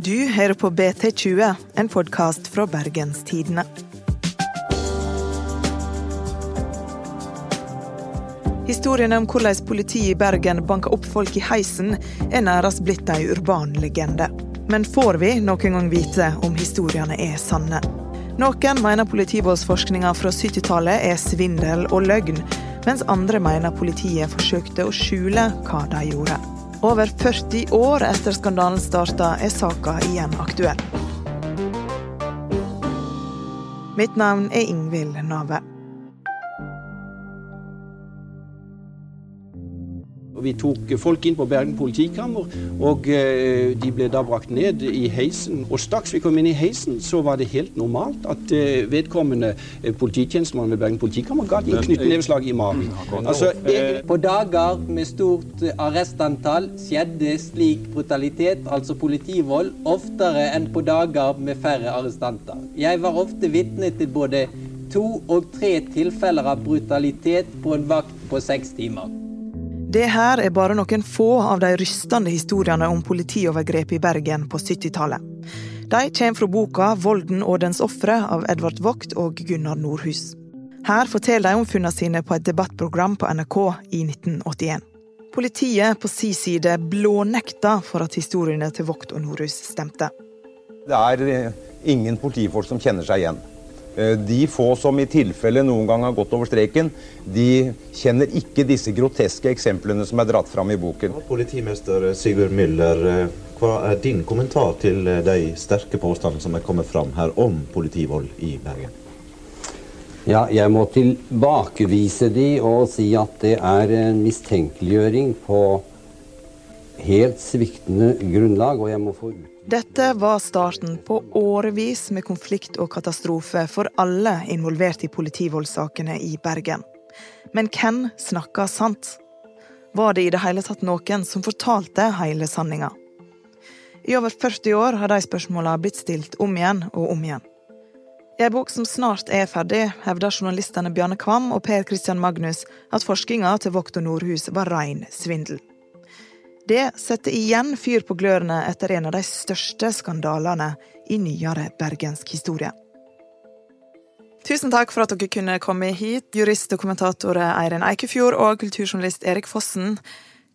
Du hører på BT20, en podkast fra Bergenstidene. Historien om hvordan politiet i Bergen banka opp folk i heisen, er nærmest blitt ei urban legende. Men får vi noen gang vite om historiene er sanne? Noen mener politivoldsforskninga fra 70-tallet er svindel og løgn, mens andre mener politiet forsøkte å skjule hva de gjorde. Over 40 år etter skandalen starta, er saka igjen aktuell. Mitt navn er Ingvild Nave. Vi tok folk inn på Bergen politikammer, og eh, de ble da brakt ned i heisen. Og straks vi kom inn i heisen, så var det helt normalt at eh, vedkommende eh, polititjenestemann ved Bergen politikammer ga de knyttneveslag i magen. Altså, på dager med stort arrestantall skjedde slik brutalitet, altså politivold, oftere enn på dager med færre arrestanter. Jeg var ofte vitne til både to og tre tilfeller av brutalitet på en vakt på seks timer. Det her er bare noen få av de rystende historiene om politiovergrep i Bergen på 70-tallet. De kommer fra boka 'Volden og dens ofre' av Edvard Vogt og Gunnar Nordhus. Her forteller de om funnene sine på et debattprogram på NRK i 1981. Politiet på si side blånekta for at historiene til Vogt og Nordhus stemte. Det er ingen politifolk som kjenner seg igjen. Eh, de få som i tilfelle noen gang har gått over streken, de kjenner ikke disse groteske eksemplene som er dratt fram i boken. Politimester Sigurd Müller, eh, hva er din kommentar til eh, de sterke påstandene som er kommet fram her om politivold i Bergen? Ja, jeg må tilbakevise de og si at det er en mistenkeliggjøring på helt sviktende grunnlag, og jeg må få ut dette var starten på årevis med konflikt og katastrofe for alle involvert i politivoldssakene i Bergen. Men hvem snakka sant? Var det i det hele tatt noen som fortalte hele sanninga? I over 40 år har de spørsmåla blitt stilt om igjen og om igjen. I ei bok som snart er ferdig, hevder journalistene Bjarne Kvam og Per Christian Magnus at forskninga til Vokt og Nordhus var rein svindel. Det setter igjen fyr på glørne etter en av de største skandalene i nyere bergensk historie. Tusen takk for at dere kunne komme hit, jurist og kommentator Eirin Eikefjord og kulturjournalist Erik Fossen.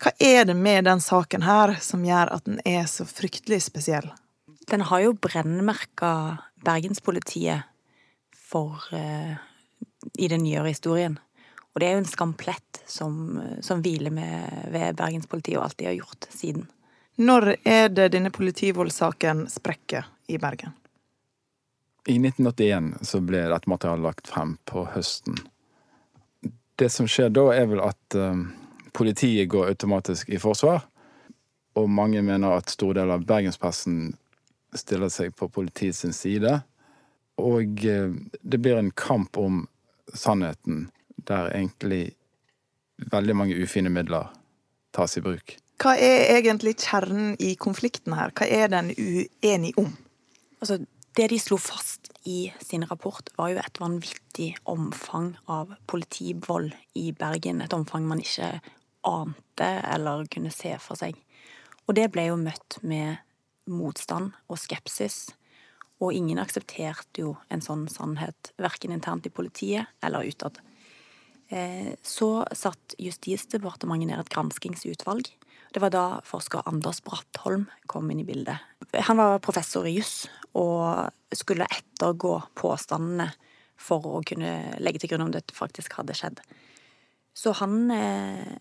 Hva er det med den saken her som gjør at den er så fryktelig spesiell? Den har jo brennmerka bergenspolitiet for uh, i den nyere historien. Og det er jo en skamplett som, som hviler med, ved bergenspolitiet og alt de har gjort siden. Når er det denne politivoldssaken sprekker i Bergen? I 1981 så ble dette materialet lagt frem på høsten. Det som skjer da, er vel at um, politiet går automatisk i forsvar. Og mange mener at store deler av bergenspressen stiller seg på politiets side. Og uh, det blir en kamp om sannheten der egentlig veldig mange ufine midler tas i bruk. Hva er egentlig kjernen i konflikten her? Hva er den uenig om? Altså, det de slo fast i sin rapport, var jo et vanvittig omfang av politivold i Bergen. Et omfang man ikke ante eller kunne se for seg. Og det ble jo møtt med motstand og skepsis. Og ingen aksepterte jo en sånn sannhet, verken internt i politiet eller utad. Eh, så satt Justisdepartementet ned et granskingsutvalg. Det var da forsker Anders Brattholm kom inn i bildet. Han var professor i juss og skulle ettergå påstandene for å kunne legge til grunn om dette faktisk hadde skjedd. Så han eh,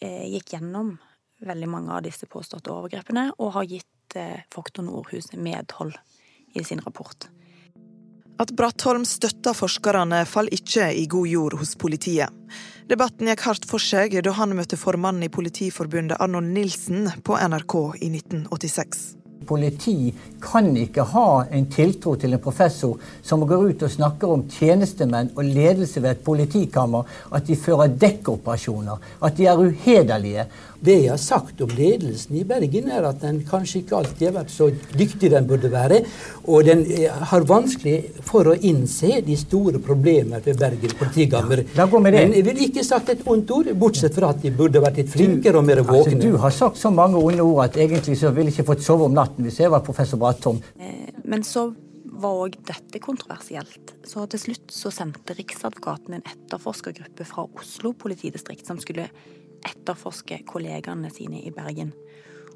eh gikk gjennom veldig mange av disse påståtte overgrepene og har gitt eh, Foktor Nordhus medhold i sin rapport. At Brattholm støtta forskerne, faller ikke i god jord hos politiet. Debatten gikk hardt for seg da han møtte formannen i Politiforbundet Arnold Nilsen på NRK i 1986. Politi kan ikke ha en tiltro til en professor som går ut og snakker om tjenestemenn og ledelse ved et politikammer, at de fører dekkoperasjoner, at de er uhederlige. Det jeg har sagt om ledelsen i Bergen, er at den kanskje ikke alltid har vært så dyktig den burde være. Og den eh, har vanskelig for å innse de store problemer ved Bergen politikammer. Ja, Men jeg vil ikke sagt et ondt ord, bortsett fra at de burde vært litt flinkere og mer våkne. Altså, du har sagt så mange onde ord at egentlig så ville jeg ikke fått sove om natten hvis ser, var professor Brattom. Eh, men så var òg dette kontroversielt. Så til slutt så sendte Riksadvokaten en etterforskergruppe fra Oslo politidistrikt som skulle etterforske kollegaene sine i Bergen.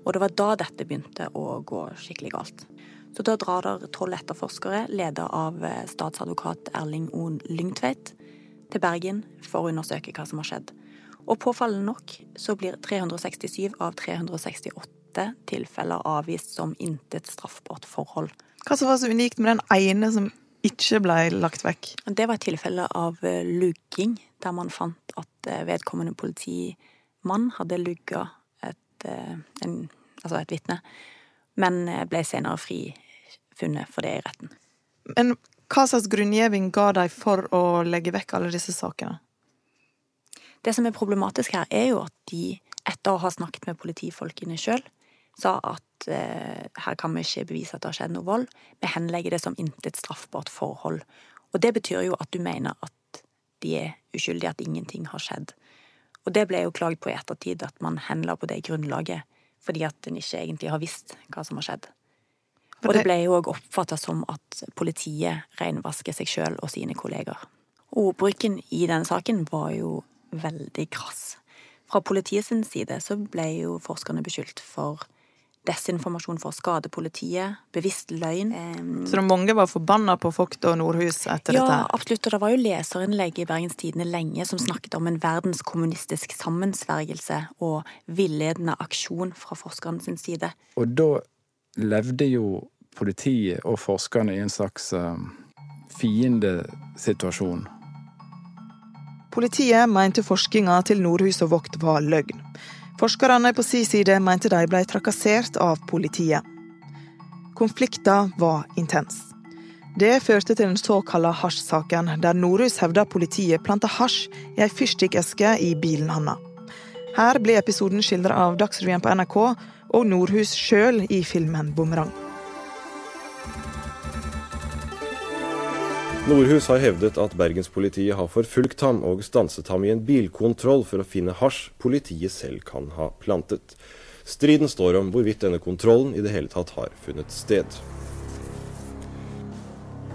Og det var da dette begynte å gå skikkelig galt. Så da drar der tolv etterforskere, ledet av eh, statsadvokat Erling O. Lyngtveit, til Bergen for å undersøke hva som har skjedd. Og påfallende nok så blir 367 av 368 tilfeller avvist som intet straffbart forhold. Hva som var så unikt med den ene som ikke ble lagt vekk? Det var et tilfelle av eh, lugging, der man fant at eh, vedkommende politimann hadde lugga et, eh, en, altså et vitne, men ble senere frifunnet for det i retten. Men hva slags grunngjeving ga de for å legge vekk alle disse sakene? Det som er problematisk her, er jo at de, etter å ha snakket med politifolkene sjøl, sa at eh, her kan vi ikke bevise at det har skjedd noe vold, vi henlegger det som intet straffbart forhold. Og det betyr jo at du mener at de er uskyldige, at ingenting har skjedd. Og det ble jo klaget på i ettertid, at man henla på det grunnlaget, fordi at en ikke egentlig har visst hva som har skjedd. Og det ble jo òg oppfatta som at politiet renvasker seg sjøl og sine kolleger. Ordbruken i denne saken var jo veldig krass. Fra politiets side så ble jo forskerne beskyldt for desinformasjon for å skade politiet, bevisst løgn. Så det mange var forbanna på Vogt og Nordhus etter ja, dette? Ja, absolutt. Og det var jo leserinnlegg i Bergens Tidende lenge som snakket om en verdenskommunistisk sammensvergelse og villedende aksjon fra forskerne sin side. Og da levde jo politiet og forskerne i en slags uh, fiendesituasjon. Politiet mente forskninga til Nordhus og Vogt var løgn. Forskerne på sin side mente de ble trakassert av politiet. Konflikten var intens. Det førte til den såkalte hasjsaken, der Norhus hevda politiet planta hasj i ei fyrstikkeske i bilen hans. Her ble episoden skildra av Dagsrevyen på NRK og Nordhus sjøl i filmen 'Bumerang'. Nordhus har hevdet at bergenspolitiet har forfulgt ham og stanset ham i en bilkontroll for å finne hasj politiet selv kan ha plantet. Striden står om hvorvidt denne kontrollen i det hele tatt har funnet sted.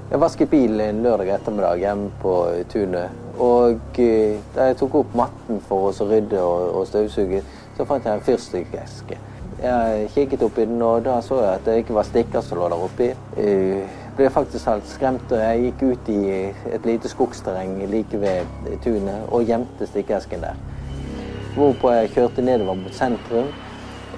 Jeg vasket bilen en lørdag ettermiddag hjemme på tunet. Og eh, da jeg tok opp matten for å rydde og, støvsuge, så fant jeg en fyrstikkeske. Jeg kikket oppi den, og da så jeg at det ikke var stikker som lå der oppi. Ble faktisk helt skremt. og Jeg gikk ut i et lite skogsterreng like ved tunet og gjemte stikkeesken der. Hvorpå jeg kjørte nedover mot sentrum.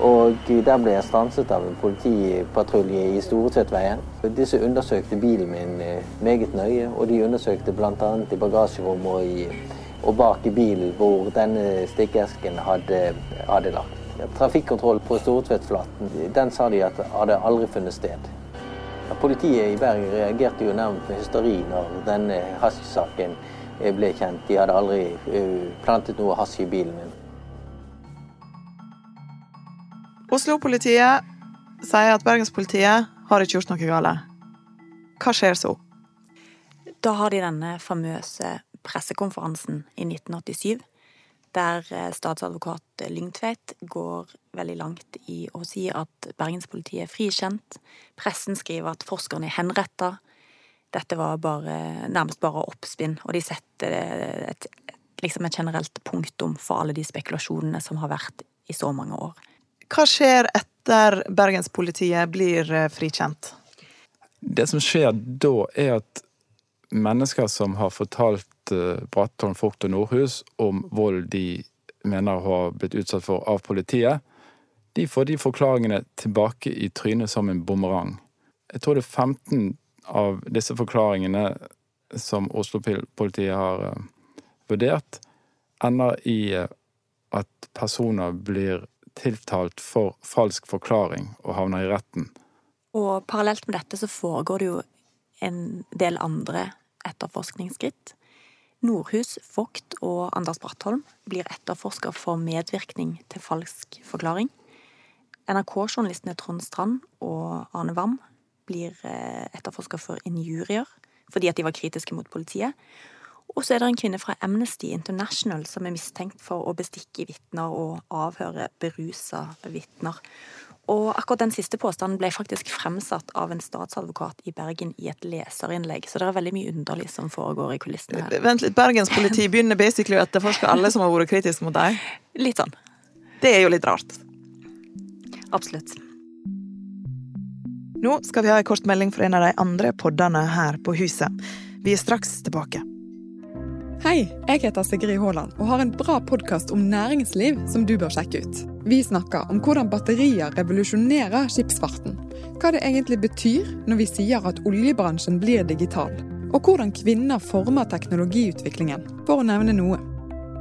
Og der ble jeg stanset av en politipatrulje i Storetvedtveien. Disse undersøkte bilen min eh, meget nøye, og de undersøkte bl.a. i bagasjerommet og, og, bak i bilen hvor denne stikkeesken hadde, hadde lagt. Trafikkontroll på Storetvedtflaten, den sa de at hadde aldri funnet sted. Politiet i Bergen reagerte jo nærmest med hysteri når denne hasjsaken ble kjent. De hadde aldri eh, plantet noe hasj i bilen min. Oslo-politiet sier at bergenspolitiet har ikke gjort noe galt. Hva skjer så? Da har de denne famøse pressekonferansen i 1987 der eh, statsadvokat Lyngtveit går veldig langt i å si at bergenspolitiet er frikjent. Pressen skriver at forskerne er henretta. Dette var bare, nærmest bare oppspinn, og de setter et, liksom et generelt punktum for alle de spekulasjonene som har vært i så mange år. Hva skjer etter bergenspolitiet blir eh, frikjent? Det som skjer da, er at mennesker som har fortalt uh, Frukt og Nordhus om vold de mener har blitt utsatt for av politiet, de får de forklaringene tilbake i trynet som en bumerang. Jeg tror det er 15 av disse forklaringene som Oslo-politiet har uh, vurdert, ender i uh, at personer blir tiltalt for falsk forklaring og havner i retten. Og parallelt med dette så foregår det jo en del andre etterforskningsskritt. Nordhus, Vogt og Anders Brattholm blir etterforska for medvirkning til falsk forklaring. NRK-journalistene Trond Strand og Arne Wam blir eh, etterforska for injurier fordi at de var kritiske mot politiet. Og så er det en kvinne fra Amnesty International som er mistenkt for å bestikke vitner og avhøre berusa vitner. Og akkurat den siste påstanden ble faktisk fremsatt av en statsadvokat i Bergen i et leserinnlegg, så det er veldig mye underlig som foregår i kulissene her. Vent litt, Bergens politi begynner basically å etterforske alle som har vært kritiske mot deg? Litt sånn. Det er jo litt rart. Absolutt. Nå skal vi ha en kort melding fra en av de andre poddene her på huset. Vi er straks tilbake. Hei, jeg heter Sigrid Haaland og har en bra podkast om næringsliv som du bør sjekke ut. Vi snakker om hvordan batterier revolusjonerer skipsfarten. Hva det egentlig betyr når vi sier at oljebransjen blir digital. Og hvordan kvinner former teknologiutviklingen, for å nevne noe.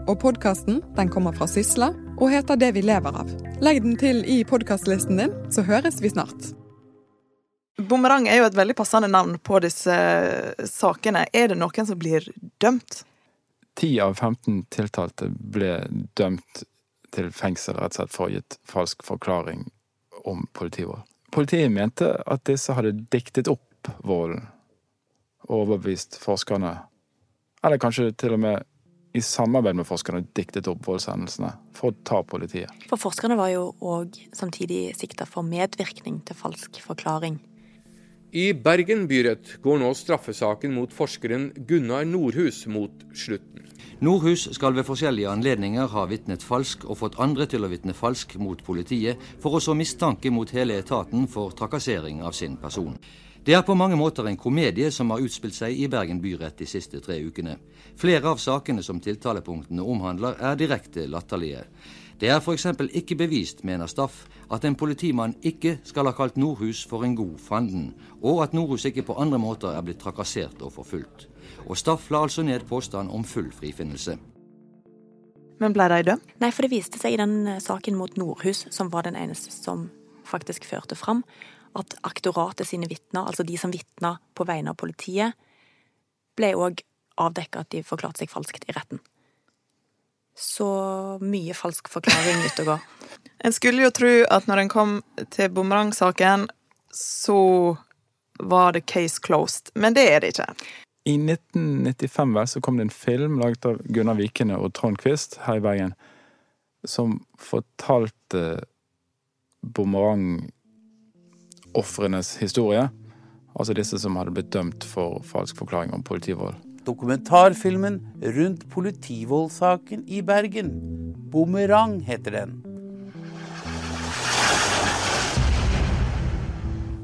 Og podkasten kommer fra Sysla og heter Det vi lever av. Legg den til i podkastlisten din, så høres vi snart. Bumerang er jo et veldig passende navn på disse sakene. Er det noen som blir dømt? 10 av 15 tiltalte ble dømt til fengsel rett og slett for å gitt falsk forklaring om politivold. Politiet mente at disse hadde diktet opp volden og overbevist forskerne. Eller kanskje til og med i samarbeid med forskerne diktet opp voldshendelsene for å ta politiet. For forskerne var jo òg samtidig sikta for medvirkning til falsk forklaring. I Bergen byrett går nå straffesaken mot forskeren Gunnar Nordhus mot slutten. Nordhus skal ved forskjellige anledninger ha vitnet falsk og fått andre til å vitne falsk mot politiet, for å så mistanke mot hele etaten for trakassering av sin person. Det er på mange måter en komedie som har utspilt seg i Bergen byrett de siste tre ukene. Flere av sakene som tiltalepunktene omhandler, er direkte latterlige. Det er f.eks. ikke bevist, mener Staff, at en politimann ikke skal ha kalt Nordhus for en god fanden, og at Nordhus ikke på andre måter er blitt trakassert og forfulgt. Og Staff la altså ned påstand om full frifinnelse. Men ble de dømt? Nei, for det viste seg i den eh, saken mot Nordhus, som var den eneste som faktisk førte fram, at aktoratet sine vitner, altså de som vitna på vegne av politiet, ble òg avdekka at de forklarte seg falskt i retten. Så mye falsk forklaring ute og gå. En skulle jo tro at når en kom til bumerangsaken, så var det case closed, men det er det ikke. I 1995 vel, så kom det en film laget av Gunnar Vikene og Trond Quist her i Bergen, som fortalte bumerangofrenes historie. Altså disse som hadde blitt dømt for falsk forklaring om politivold. Dokumentarfilmen rundt politivoldssaken i Bergen. Bumerang heter den.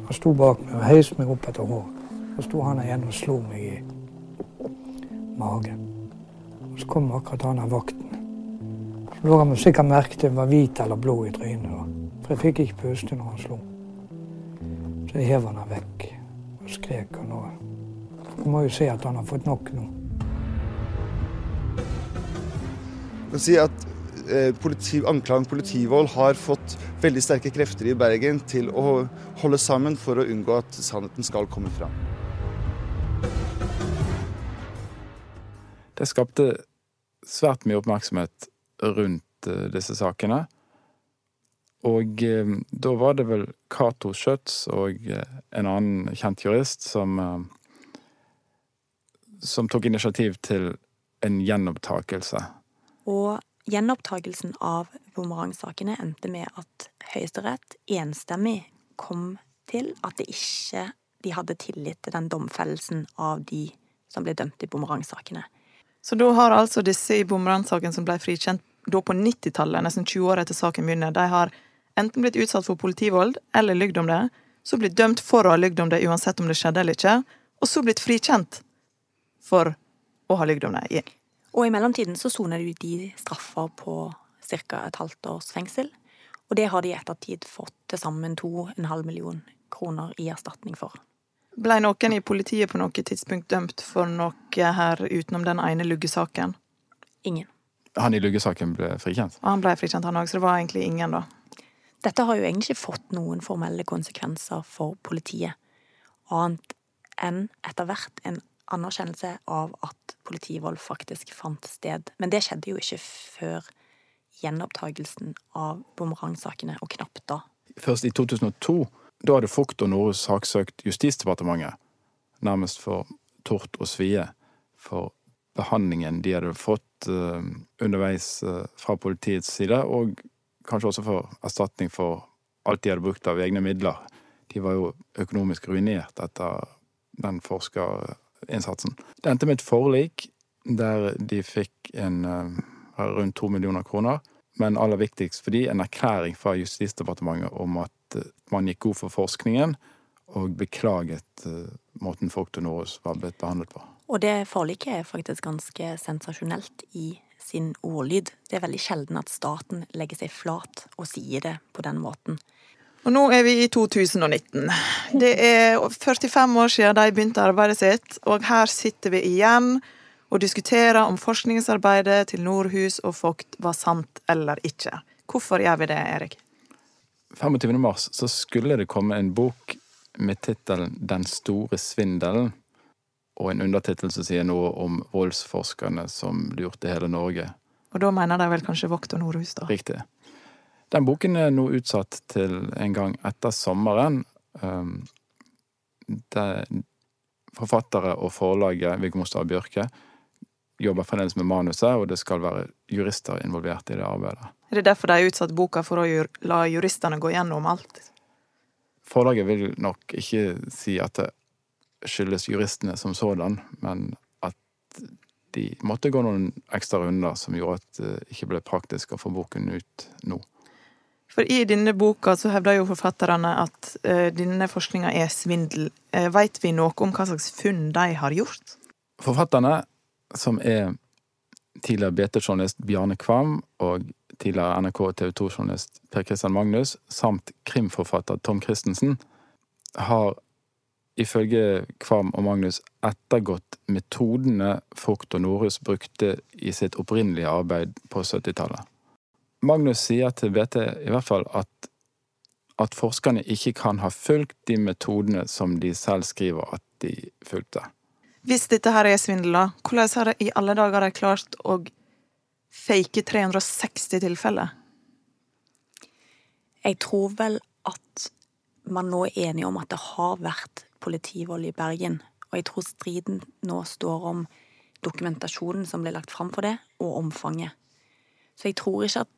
Han sto bak meg og heiste meg opp etter håret. Så sto han igjen og slo meg i magen. Og så kom akkurat han av vakten. Så lå han sikkert merke til var hvit eller blå i trynet. For jeg fikk ikke puste når han slo. Så jeg hev han vekk og skrek. Og nå. Du må jo se at han har fått nok nå. Jeg kan si at eh, politi, Anklagen politivold har fått veldig sterke krefter i Bergen til å holde sammen for å unngå at sannheten skal komme fram. Det skapte svært mye oppmerksomhet rundt uh, disse sakene. Og uh, da var det vel Cato Schjøtz og en annen kjent jurist som som tok initiativ til en gjenopptakelse. Og gjenopptakelsen av bomerangsakene endte med at Høyesterett enstemmig kom til at det ikke de hadde tillit til den domfellelsen av de som ble dømt i bomerangsakene. Så da har altså disse i bomerangsaken som ble frikjent da på 90-tallet, nesten 20 år etter saken begynner, de har enten blitt utsatt for politivold eller lygd om det, så blitt dømt for å ha lygd om det uansett om det skjedde eller ikke, og så blitt frikjent for å ha lygd om det Yeah. Og i mellomtiden så soner de straffer på ca. et halvt års fengsel, og det har de i ettertid fått til sammen 2,5 million kroner i erstatning for. Ble noen i politiet på noe tidspunkt dømt for noe her utenom den ene luggesaken? Ingen. Han i luggesaken ble frikjent? Og han ble frikjent, han òg, så det var egentlig ingen, da. Dette har jo egentlig ikke fått noen formelle konsekvenser for politiet, annet enn etter hvert en anerkjennelse av at politivold faktisk fant sted. Men det skjedde jo ikke før gjenopptagelsen av bumerangsakene, og knapt da. Først i 2002. Da hadde Fugt og Norhus saksøkt Justisdepartementet, nærmest for tort og svie, for behandlingen de hadde fått uh, underveis uh, fra politiets side, og kanskje også for erstatning for alt de hadde brukt av egne midler. De var jo økonomisk ruinert etter den forskerinnsatsen. Det endte med et forlik der de fikk en uh, rundt to millioner kroner. Men aller viktigst for de en erklæring fra Justisdepartementet om at uh, man gikk god for forskningen, og beklaget uh, måten folk til Norges var blitt behandlet på. Og det forliket er faktisk ganske sensasjonelt i sin ordlyd. Det er veldig sjelden at staten legger seg flat og sier det på den måten. Og nå er vi i 2019. Det er 45 år siden de begynte arbeidet sitt, og her sitter vi igjen og diskuterer om forskningsarbeidet til Nordhus og Vogt var sant eller ikke. Hvorfor gjør vi det, Erik? 25. mars så skulle det komme en bok med tittelen Den store svindelen og en undertittel som sier noe om voldsforskerne som lurte hele Norge. Og da mener de vel kanskje Vogt og Nordhus, da? Riktig. Den boken er nå utsatt til en gang etter sommeren. Um, forfattere og forlaget Viggo Mostad Bjørke jobber fremdeles med manuset, og det skal være jurister involvert i det arbeidet. Er det derfor de har utsatt boka, for å la juristene gå gjennom alt? Forlaget vil nok ikke si at det skyldes juristene som sådan, men at de måtte gå noen ekstra runder som gjorde at det ikke ble praktisk å få boken ut nå. For i denne boka så hevder jo forfatterne at uh, denne forskninga er svindel. Uh, Veit vi noe om hva slags funn de har gjort? Forfatterne, som er tidligere BT-journalist Bjarne Kvam og tidligere NRK TV 2-journalist Per Christian Magnus, samt krimforfatter Tom Christensen, har ifølge Kvam og Magnus ettergått metodene Frukt og Norhus brukte i sitt opprinnelige arbeid på 70-tallet. Magnus sier til BT i hvert fall at, at forskerne ikke kan ha fulgt de metodene som de selv skriver at de fulgte. Hvis dette her er svindel, da, hvordan har de i alle dager de klart å fake 360 tilfeller? Jeg tror vel at man nå er enige om at det har vært politivold i Bergen. Og jeg tror striden nå står om dokumentasjonen som ble lagt fram for det, og omfanget. Så jeg tror ikke at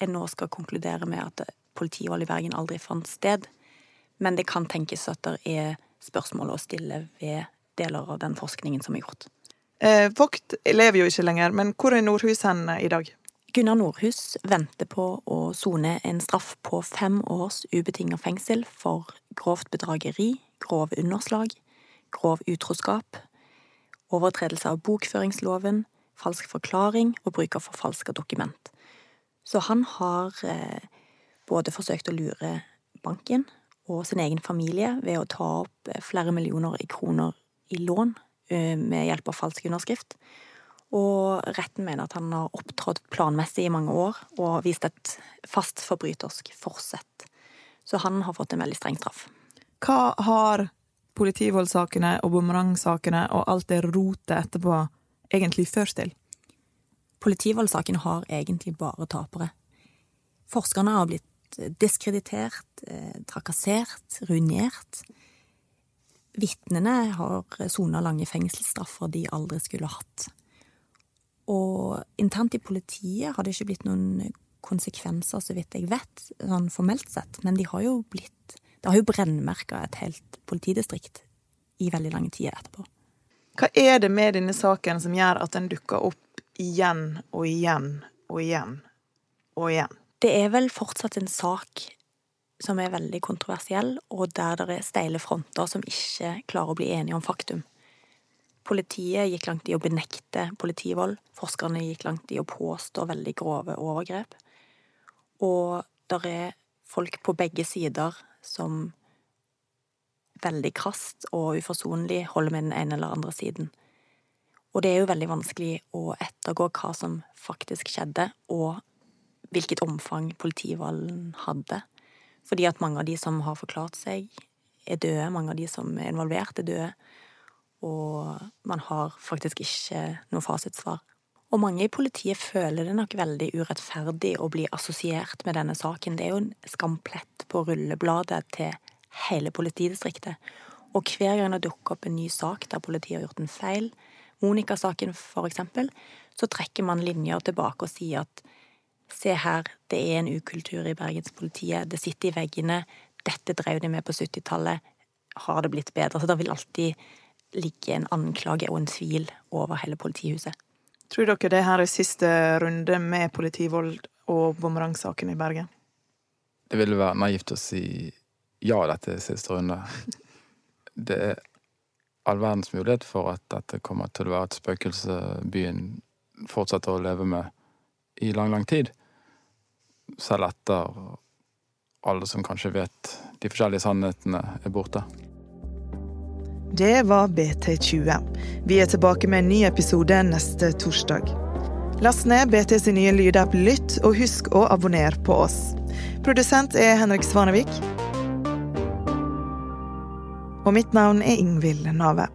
jeg nå skal konkludere med at politivold i Bergen aldri fant sted. Men det kan tenkes at det er spørsmål å stille ved deler av den forskningen som er gjort. Eh, Vogt lever jo ikke lenger, men hvor er Nordhus hen i dag? Gunnar Nordhus venter på å sone en straff på fem års ubetinget fengsel for grovt bedrageri, grov underslag, grov utroskap, overtredelse av bokføringsloven, falsk forklaring og bruk av forfalska dokument. Så han har eh, både forsøkt å lure banken og sin egen familie ved å ta opp eh, flere millioner i kroner i lån eh, med hjelp av falsk underskrift. Og retten mener at han har opptrådt planmessig i mange år og vist et fast forbrytersk forsett. Så han har fått en veldig streng straff. Hva har politivoldssakene og bumerangsakene og alt det rotet etterpå egentlig ført til? Politivoldssakene har egentlig bare tapere. Forskerne har blitt diskreditert, eh, trakassert, ruinert. Vitnene har sona lange fengselsstraffer de aldri skulle hatt. Og internt i politiet har det ikke blitt noen konsekvenser, så vidt jeg vet, sånn formelt sett, men de har jo blitt Det har jo brennmerka et helt politidistrikt i veldig lang tid etterpå. Hva er det med denne saken som gjør at den dukker opp igjen og igjen og igjen og igjen? Det er vel fortsatt en sak som er veldig kontroversiell, og der det er steile fronter som ikke klarer å bli enige om faktum. Politiet gikk langt i å benekte politivold. Forskerne gikk langt i å påstå veldig grove overgrep. Og der er folk på begge sider som veldig krast og uforsonlig holder med den ene eller andre siden. Og det er jo veldig vanskelig å ettergå hva som faktisk skjedde, og hvilket omfang politivolden hadde. Fordi at mange av de som har forklart seg, er døde. Mange av de som er involvert, er døde. Og man har faktisk ikke noe fasitsvar. Og mange i politiet føler det nok veldig urettferdig å bli assosiert med denne saken. Det er jo en skamplett på rullebladet til hele politidistriktet. Og hver gang det dukker opp en ny sak der politiet har gjort en feil, Monica-saken for eksempel, så trekker man linjer tilbake og sier at se her, det er en ukultur i bergenspolitiet, det sitter i veggene, dette drev de med på 70-tallet, har det blitt bedre? Så det vil alltid ligge en anklage og en tvil over hele politihuset. Tror dere det her er siste runde med politivold og bumerangsaken i Bergen? Det ville være naivt å si ja, dette er siste runde. Det er all verdens mulighet for at dette kommer til å være et spøkelse byen fortsetter å leve med i lang, lang tid. Selv etter alle som kanskje vet de forskjellige sannhetene, er borte. Det var BT20. Vi er tilbake med en ny episode neste torsdag. Last ned BTs nye lydapp Lytt, og husk å abonnere på oss. Produsent er Henrik Svanevik. Og mitt navn er Ingvild Nave.